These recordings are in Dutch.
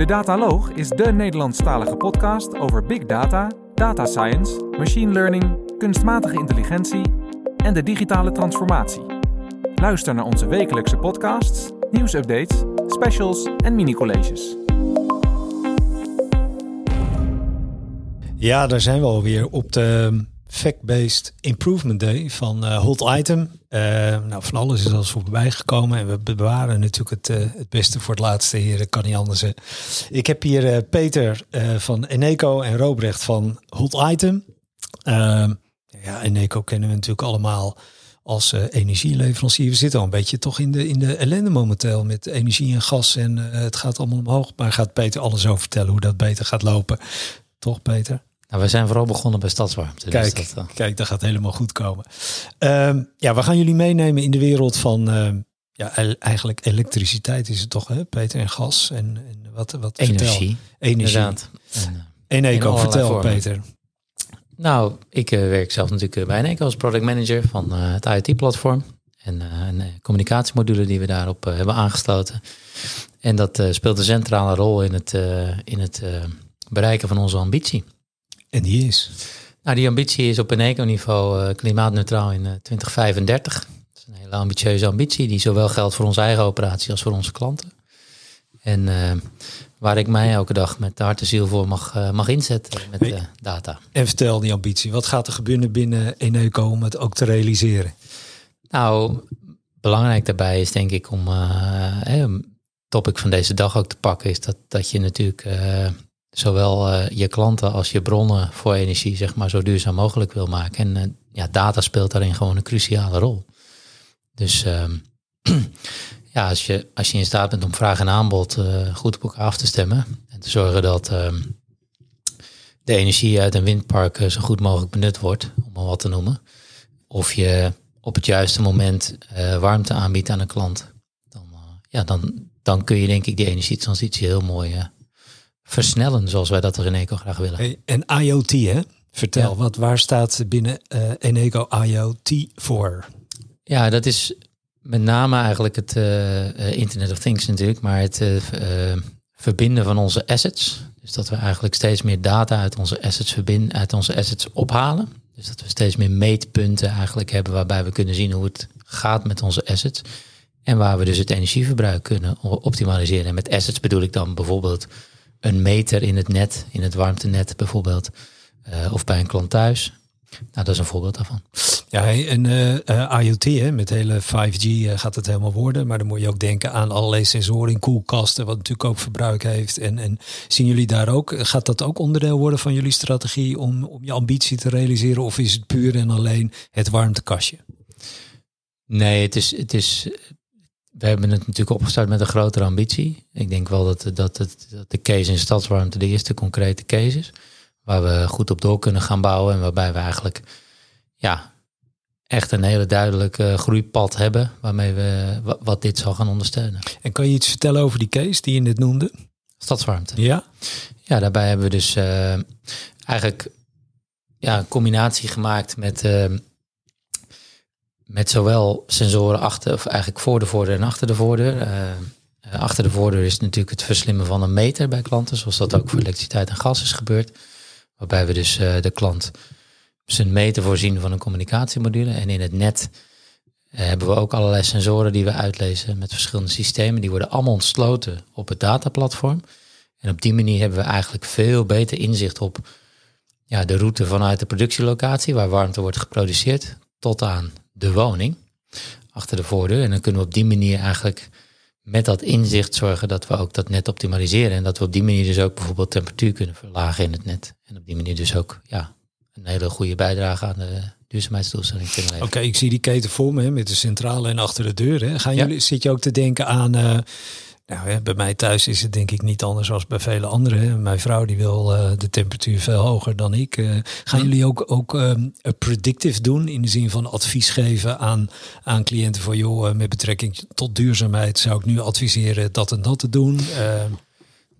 De Dataloog is de Nederlandstalige podcast over big data, data science, machine learning, kunstmatige intelligentie en de digitale transformatie. Luister naar onze wekelijkse podcasts, nieuwsupdates, specials en mini-colleges. Ja, daar zijn we alweer op de Fact-Based Improvement Day van uh, Hot Item. Uh, nou, van alles is al voorbij gekomen en we bewaren natuurlijk het, uh, het beste voor het laatste, heren. Kan niet anders. Ik heb hier Peter van Eneco en Robrecht van Hot Item. ja, Eneco kennen we natuurlijk allemaal als energieleverancier. We zitten al een beetje toch in de, in de ellende momenteel met energie en gas en het gaat allemaal omhoog. Maar gaat Peter alles over vertellen hoe dat beter gaat lopen. Toch, Peter? Nou, we zijn vooral begonnen bij stadswarmte. Dus kijk, dat, uh... kijk, dat gaat helemaal goed komen. Um, ja, we gaan jullie meenemen in de wereld van uh, ja, eigenlijk elektriciteit is het toch, hè, Peter? En gas en, en wat, wat Energie. Vertel. Energie. Inderdaad. En, uh, Eneco, vertel vormen. Peter. Nou, ik werk zelf natuurlijk bij Eneco als product manager van het IoT-platform. En een communicatiemodule die we daarop hebben aangesloten. En dat speelt een centrale rol in het, in het bereiken van onze ambitie. En die is? Nou, die ambitie is op een eco-niveau uh, klimaatneutraal in uh, 2035. Dat is een hele ambitieuze ambitie die zowel geldt voor onze eigen operatie als voor onze klanten. En uh, waar ik mij elke dag met de hart en ziel voor mag, uh, mag inzetten met data. En vertel die ambitie. Wat gaat er gebeuren binnen Eneco om het ook te realiseren? Nou, belangrijk daarbij is denk ik om een topic van deze dag ook te pakken, is dat, dat je natuurlijk zowel uh, je klanten als je bronnen voor energie zeg maar zo duurzaam mogelijk wil maken. En uh, ja, data speelt daarin gewoon een cruciale rol. Dus uh, ja, als je, als je in staat bent om vraag en aanbod uh, goed op elkaar af te stemmen en te zorgen dat ehm, de energie uit een windpark zo goed mogelijk benut wordt, om maar wat te noemen. Of je op het juiste moment warmte aanbiedt aan een klant, dan, ja, dan, dan kun je denk ik die energietransitie heel mooi versnellen zoals wij dat er in Eco graag willen. Hey, en IoT, hè? Vertel, ja. wat, waar staat binnen uh, Eneco IoT voor? Ja, dat is met name eigenlijk het uh, Internet of Things natuurlijk, maar het uh, verbinden van onze assets. Dus dat we eigenlijk steeds meer data uit onze assets verbinden, uit onze assets ophalen. Dus dat we steeds meer meetpunten eigenlijk hebben waarbij we kunnen zien hoe het gaat met onze assets. En waar we dus het energieverbruik kunnen optimaliseren. En met assets bedoel ik dan bijvoorbeeld een meter in het net, in het warmtenet bijvoorbeeld, uh, of bij een klant thuis. Nou, dat is een voorbeeld daarvan. Ja, en uh, uh, IoT, hè, met hele 5G uh, gaat het helemaal worden. Maar dan moet je ook denken aan allerlei sensoren in koelkasten, wat natuurlijk ook verbruik heeft. En, en zien jullie daar ook, gaat dat ook onderdeel worden van jullie strategie om, om je ambitie te realiseren? Of is het puur en alleen het warmtekastje? Nee, het is, het is we hebben het natuurlijk opgestart met een grotere ambitie. Ik denk wel dat, dat, het, dat de case in stadswarmte de eerste concrete case is. Waar we goed op door kunnen gaan bouwen. En waarbij we eigenlijk ja, echt een hele duidelijke groeipad hebben. Waarmee we wat dit zal gaan ondersteunen. En kan je iets vertellen over die case die je net noemde? Stadswarmte. Ja. Ja, daarbij hebben we dus uh, eigenlijk ja, een combinatie gemaakt met... Uh, met zowel sensoren achter, of eigenlijk voor de voordeur en achter de voordeur. Uh, achter de voordeur is natuurlijk het verslimmen van een meter bij klanten, zoals dat ook voor elektriciteit en gas is gebeurd. Waarbij we dus uh, de klant zijn meter voorzien van een communicatiemodule. En in het net hebben we ook allerlei sensoren die we uitlezen met verschillende systemen. Die worden allemaal ontsloten op het dataplatform. En op die manier hebben we eigenlijk veel beter inzicht op ja, de route vanuit de productielocatie, waar warmte wordt geproduceerd, tot aan de woning achter de voordeur. En dan kunnen we op die manier eigenlijk met dat inzicht zorgen dat we ook dat net optimaliseren. En dat we op die manier dus ook bijvoorbeeld temperatuur kunnen verlagen in het net. En op die manier dus ook ja, een hele goede bijdrage aan de duurzaamheidsdoelstelling kunnen leveren. Oké, okay, ik zie die keten voor me met de centrale en achter de deur. Hè. Gaan ja. jullie, zit je ook te denken aan... Uh, nou, hè, bij mij thuis is het denk ik niet anders als bij vele anderen. Mijn vrouw die wil uh, de temperatuur veel hoger dan ik. Uh, gaan jullie ook, ook um, predictive doen in de zin van advies geven aan, aan cliënten van joh, uh, met betrekking tot duurzaamheid zou ik nu adviseren dat en dat te doen?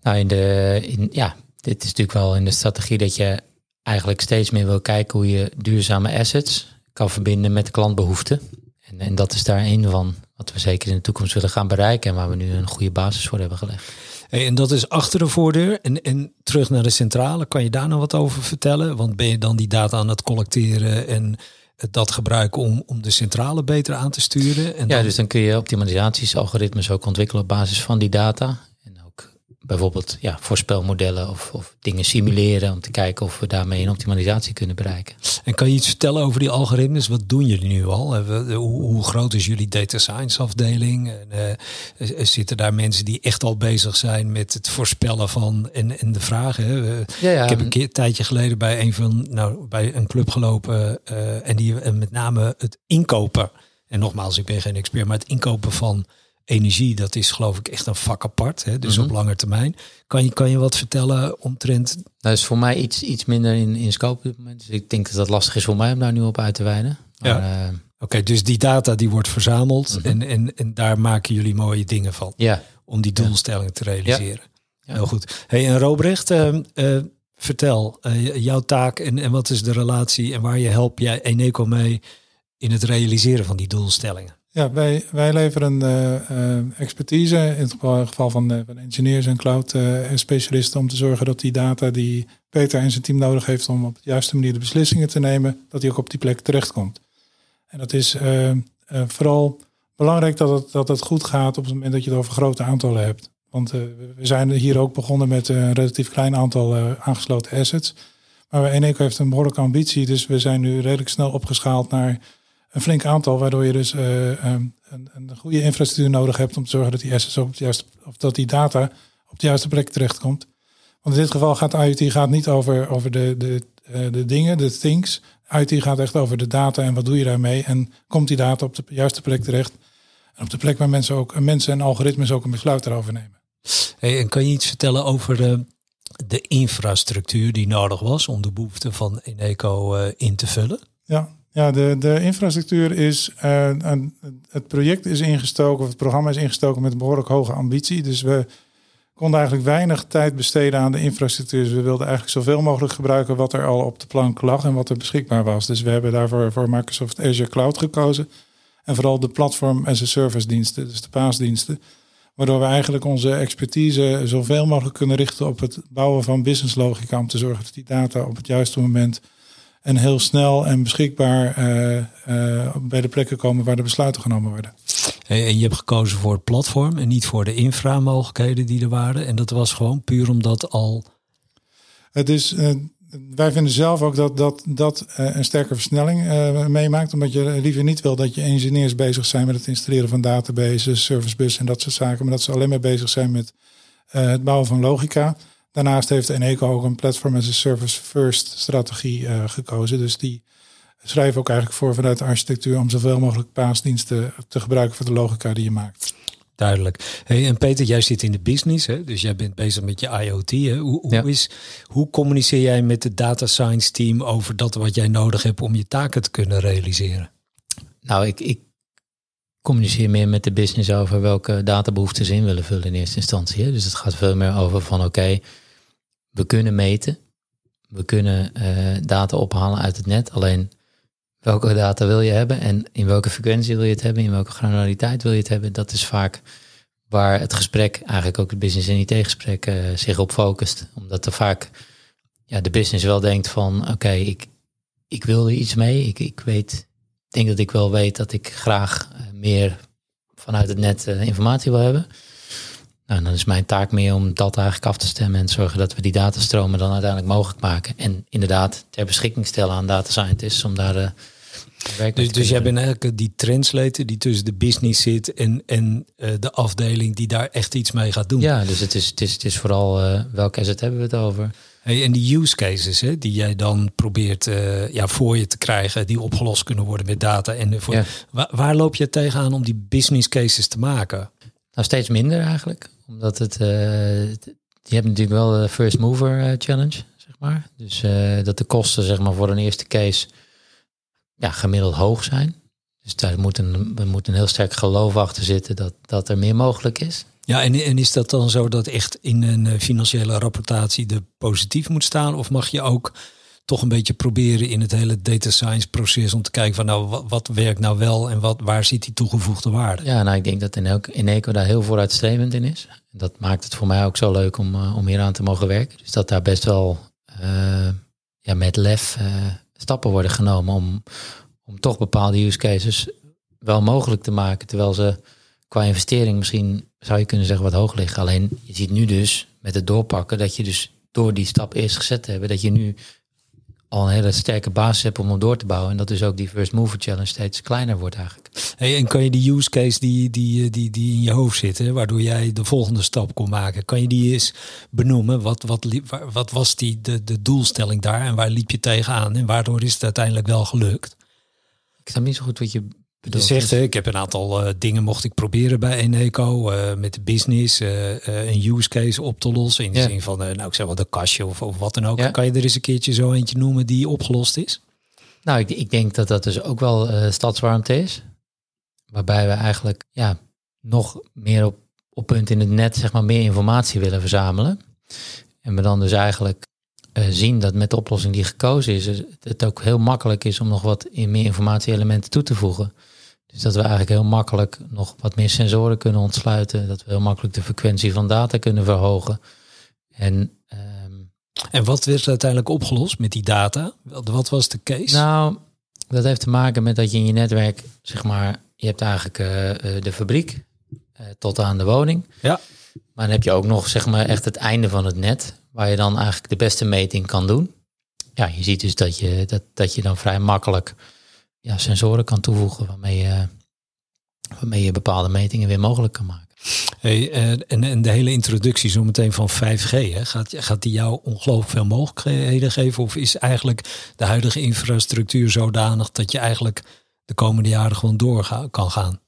Nou, in de, in, ja, dit is natuurlijk wel in de strategie dat je eigenlijk steeds meer wil kijken hoe je duurzame assets kan verbinden met de klantbehoeften. En, en dat is daar een van wat we zeker in de toekomst willen gaan bereiken en waar we nu een goede basis voor hebben gelegd. Hey, en dat is achter de voordeur. En, en terug naar de centrale, kan je daar nog wat over vertellen? Want ben je dan die data aan het collecteren en dat gebruiken om, om de centrale beter aan te sturen? En ja, dus dan kun je optimalisaties, algoritmes ook ontwikkelen op basis van die data bijvoorbeeld ja, voorspelmodellen of, of dingen simuleren om te kijken of we daarmee een optimalisatie kunnen bereiken. En kan je iets vertellen over die algoritmes? Wat doen jullie nu al? Hoe, hoe groot is jullie data science afdeling? En, uh, zitten daar mensen die echt al bezig zijn met het voorspellen van en, en de vragen? Ja, ja. Ik heb een keer een tijdje geleden bij een van nou bij een club gelopen uh, en die en met name het inkopen. En nogmaals, ik ben geen expert, maar het inkopen van energie, dat is geloof ik echt een vak apart. Hè? Dus op mhm. lange termijn. Kan je, kan je wat vertellen omtrent? Dat is voor mij iets, iets minder in, in scope op dit moment. Dus ik denk dat dat lastig is voor mij om daar nu op uit te wijden. ja. Uh, Oké, dus die data die wordt verzameld mhm. en, en, en daar maken jullie mooie dingen van. Ja. Om die doelstelling te realiseren. Ja. Heel goed. Hey, en Robrecht, uh, uh, vertel jouw taak en, en wat is de relatie en waar je help jij Eneco mee in het realiseren van die doelstellingen? Ja, wij, wij leveren uh, expertise in het geval van, uh, van engineers en cloud specialisten om te zorgen dat die data die Peter en zijn team nodig heeft om op de juiste manier de beslissingen te nemen, dat die ook op die plek terechtkomt. En dat is vooral belangrijk dat het, dat het goed gaat op het moment dat je het over grote aantallen hebt. Want we zijn hier ook begonnen met een relatief klein aantal aangesloten assets. Maar Eneco heeft een behoorlijke ambitie, dus we zijn nu redelijk snel opgeschaald naar een flink aantal, waardoor je dus uh, een, een, goede infrastructuur nodig hebt om te zorgen dat die assets op het juiste, of dat die data op de juiste plek terechtkomt. Want in dit geval gaat IoT gaat niet over, over de, de, uh, de dingen, de things. IoT gaat echt over de data en wat doe je daarmee. En komt die data op de juiste plek terecht. En op de plek waar mensen, ook, mensen en algoritmes ook een besluit erover nemen. Hey, en kan je iets vertellen over de, de infrastructuur die nodig was om de behoeften van Eneco in te vullen? Ja, ja, de, de infrastructuur is. Uh, het project is ingestoken, of het programma is ingestoken met een behoorlijk hoge ambitie. Dus we konden eigenlijk weinig tijd besteden aan de infrastructuur. Dus we wilden eigenlijk zoveel mogelijk gebruiken wat er al op de plank lag en wat er beschikbaar was. Dus we hebben daarvoor voor Microsoft Azure Cloud gekozen. En vooral de platform as a service diensten, dus de paasdiensten. Waardoor we eigenlijk onze expertise zoveel mogelijk kunnen richten op het bouwen van business logica. Om te zorgen dat die data op het juiste moment en heel snel en beschikbaar uh, uh, bij de plekken komen waar de besluiten genomen worden. En je hebt gekozen voor het platform en niet voor de inframogelijkheden die er waren. En dat was gewoon puur omdat al. Het is, uh, wij vinden zelf ook dat dat, dat een sterke versnelling meemaakt. Omdat je liever niet wil dat je engineers bezig zijn met het installeren van databases, servicebus en dat soort zaken. Maar dat ze alleen maar bezig zijn met het bouwen van logica. Daarnaast heeft Eneco ook een platform as a service first strategie uh, gekozen. Dus die schrijven ook eigenlijk voor vanuit de architectuur om zoveel mogelijk paasdiensten te gebruiken voor de logica die je maakt. Duidelijk. Hey, en Peter, jij zit in de business, hè? dus jij bent bezig met je IoT. Hè? Hoe, hoe, is, hoe communiceer jij met het data science team over dat wat jij nodig hebt om je taken te kunnen realiseren? Nou, ik, ik communiceer meer met de business over welke databehoeften ze in willen vullen in eerste instantie. Hè? Dus het gaat veel meer over van oké, we kunnen meten, we kunnen uh, data ophalen uit het net. Alleen welke data wil je hebben en in welke frequentie wil je het hebben, in welke granulariteit wil je het hebben, dat is vaak waar het gesprek, eigenlijk ook het business- en IT-gesprek, uh, zich op focust. Omdat er vaak ja, de business wel denkt van oké, ik, ik wil er iets mee, ik, ik weet denk dat ik wel weet dat ik graag eh, meer vanuit het net uh, informatie wil hebben. Nou, dan is mijn taak meer om dat eigenlijk af te stemmen en zorgen dat we die datastromen dan uiteindelijk mogelijk maken. En inderdaad ter beschikking stellen aan data scientists om daar de eh, werk Dus, dus jij bent eigenlijk die translator die tussen de business zit en, en uh, de afdeling die daar echt iets mee gaat doen. Ja, dus het is, het is, het is vooral uh, welke asset hebben we het over. Hey, en die use cases hè, die jij dan probeert uh, ja, voor je te krijgen, die opgelost kunnen worden met data. En voor, waar, waar, loop je tegenaan om die business cases te maken? Nou, steeds minder eigenlijk. Omdat het, uh, je hebt natuurlijk wel de first mover uh, challenge, zeg maar. Dus dat de kosten zeg maar, voor een eerste case ja, gemiddeld hoog zijn. Dus daar moet een, er moet een heel sterk geloof achter zitten dat, dat er meer mogelijk is. Ja, en, en is dat dan zo dat echt in een eh, financiële rapportatie de positief moet staan? Of mag je ook toch een beetje proberen in het hele data science proces om te kijken van nou wat, wat werkt nou wel en wat, waar zit die toegevoegde waarde? Ja, nou ik denk dat in Eco daar heel vooruitstrevend in is. Dat maakt het voor mij ook zo leuk om, uh, om hier aan te mogen werken. Dus dat daar best wel uh, ja, met lef uh, stappen worden genomen om, om toch bepaalde use cases wel mogelijk te maken. Terwijl ze qua investering misschien zou je kunnen zeggen wat hoog liggen. Alleen je ziet nu dus met het doorpakken dat je dus door die stap eerst gezet te hebben, dat je nu al een hele sterke basis hebt om hem door te bouwen. En dat dus ook die first mover challenge steeds kleiner wordt eigenlijk. Hey, en kan je die use case die, die, die, die in je hoofd zitten, waardoor jij de volgende stap kon maken, kan je die eens benoemen? Wat, wat, wat was die, de, de doelstelling daar en waar liep je tegenaan? En waardoor is het uiteindelijk wel gelukt? Ik snap niet zo goed wat je je zegt, ik heb een aantal uh, dingen mocht ik proberen bij Eneco. Uh, met de business, uh, een use case op te lossen. In de zin van, nou ik zeg wel de kastje of, of wat dan ook. Kan je er eens een keertje zo eentje noemen die opgelost is? Nou, ik, ik denk dat dat dus ook wel stadswarmte is. Waarbij we eigenlijk ja, nog meer op, op punt in het net zeg maar, meer informatie willen verzamelen. En we dan dus eigenlijk zien dat met de oplossing die gekozen is, het ook heel makkelijk is om nog wat in meer informatie-elementen toe te voegen. Dus dat we eigenlijk heel makkelijk nog wat meer sensoren kunnen ontsluiten. Dat we heel makkelijk de frequentie van data kunnen verhogen. En, um, en wat werd uiteindelijk opgelost met die data? Wat was de case? Nou, dat heeft te maken met dat je in je netwerk, zeg maar, je hebt eigenlijk uh, de fabriek uh, tot aan de woning. Ja. Maar dan heb je ook nog, zeg maar, echt het einde van het net, waar je dan eigenlijk de beste meting kan doen. Ja, je ziet dus dat je, dat, dat je dan vrij makkelijk ja, sensoren kan toevoegen waarmee je, waarmee je bepaalde metingen weer mogelijk kan maken. Hey, eh, en, en de hele introductie zo meteen van 5G, hè, gaat, gaat die jou ongelooflijk veel mogelijkheden geven? Of is eigenlijk de huidige infrastructuur zodanig dat je eigenlijk de komende jaren gewoon door kan gaan?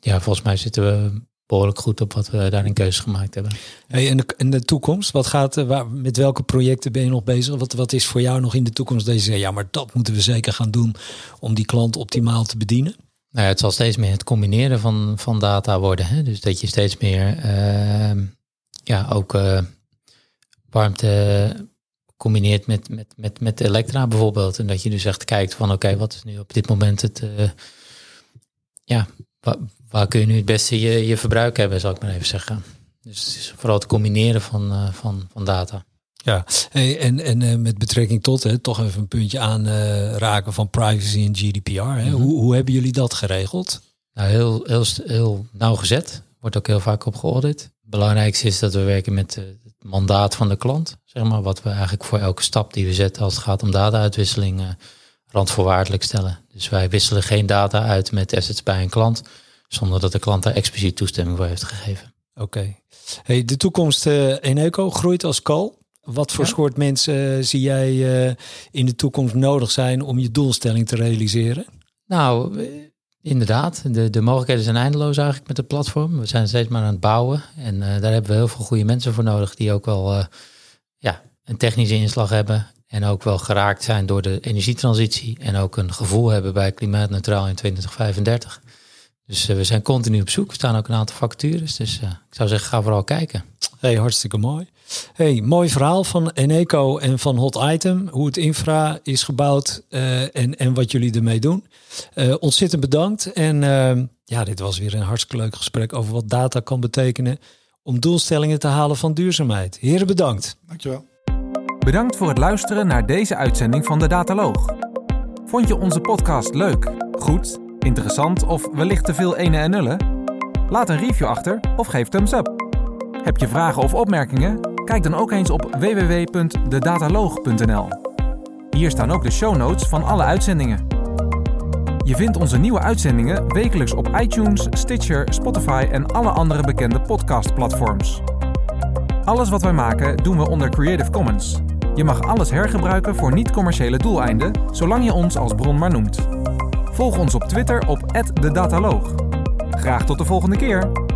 Ja, volgens mij zitten we behoorlijk goed op wat we daarin keuzes gemaakt hebben. Hey, en, de, en de toekomst, wat gaat, eh, waar, met welke projecten ben je nog bezig? Wat, wat is voor jou nog in de toekomst deze? Ja, maar dat moeten we zeker gaan doen om die klant optimaal te bedienen. Nou ja, het zal steeds meer het combineren van, van data worden. Hè? Dus dat je steeds meer uh, ja, ook uh, warmte combineert met, met, met, met elektra bijvoorbeeld. En dat je dus echt kijkt van oké, wat is nu op dit moment het... Uh, ja, waar kun je nu het beste je, je verbruik hebben, zal ik maar even zeggen. Dus het is vooral het combineren van, uh, van, van data. Ja, hey, en, en uh, met betrekking tot, hè, toch even een puntje aanraken raken van privacy en GDPR. Hè. hoe, hoe hebben jullie dat geregeld? Nou, heel, heel, heel nauwgezet. Wordt ook heel vaak op geaudit. Het belangrijkste is dat we werken met uh, het mandaat van de klant. Zeg maar, wat we eigenlijk voor elke stap die we zetten als het gaat om data-uitwisseling randvoorwaardelijk stellen. Dus wij wisselen geen data uit met assets bij een klant zonder dat de klant daar expliciet toestemming voor heeft gegeven. Oké. Hey, de toekomst uh, in Eco groeit als kal. Wat voor soort mensen uh, zie jij uh, in de toekomst nodig zijn om je doelstelling te realiseren? Nou, inderdaad. De, de mogelijkheden zijn eindeloos eigenlijk met het platform. We zijn steeds maar aan het bouwen. En daar hebben we heel veel goede mensen voor nodig die ook wel ja, een technische inslag hebben. En ook wel geraakt zijn door de energietransitie. En ook een gevoel hebben bij klimaatneutraal in 2035. Dus uh, we zijn continu op zoek. Er staan ook een aantal vacatures. Dus uh, ik zou zeggen, ga vooral kijken. Hey, hartstikke mooi. Hey, mooi verhaal van Eneco en van Hot Item. Hoe het infra is gebouwd uh, en, en wat jullie ermee doen. ontzettend bedankt. En ja, dit was weer een hartstikke leuk gesprek over wat data kan betekenen om doelstellingen te halen van duurzaamheid. Heren, bedankt. Dankjewel. Bedankt voor het luisteren naar deze uitzending van de Dataloog. Vond je onze podcast leuk, goed, interessant of wellicht te veel ene en nullen? Laat een review achter of geef thumbs up. Heb je vragen of opmerkingen? Kijk dan ook eens op www.dedataloog.nl. Hier staan ook de show notes van alle uitzendingen. Je vindt onze nieuwe uitzendingen wekelijks op iTunes, Stitcher, Spotify en alle andere bekende podcastplatforms. Alles wat wij maken doen we onder Creative Commons. Je mag alles hergebruiken voor niet-commerciële doeleinden, zolang je ons als bron maar noemt. Volg ons op Twitter op @dedataloog. Graag tot de volgende keer.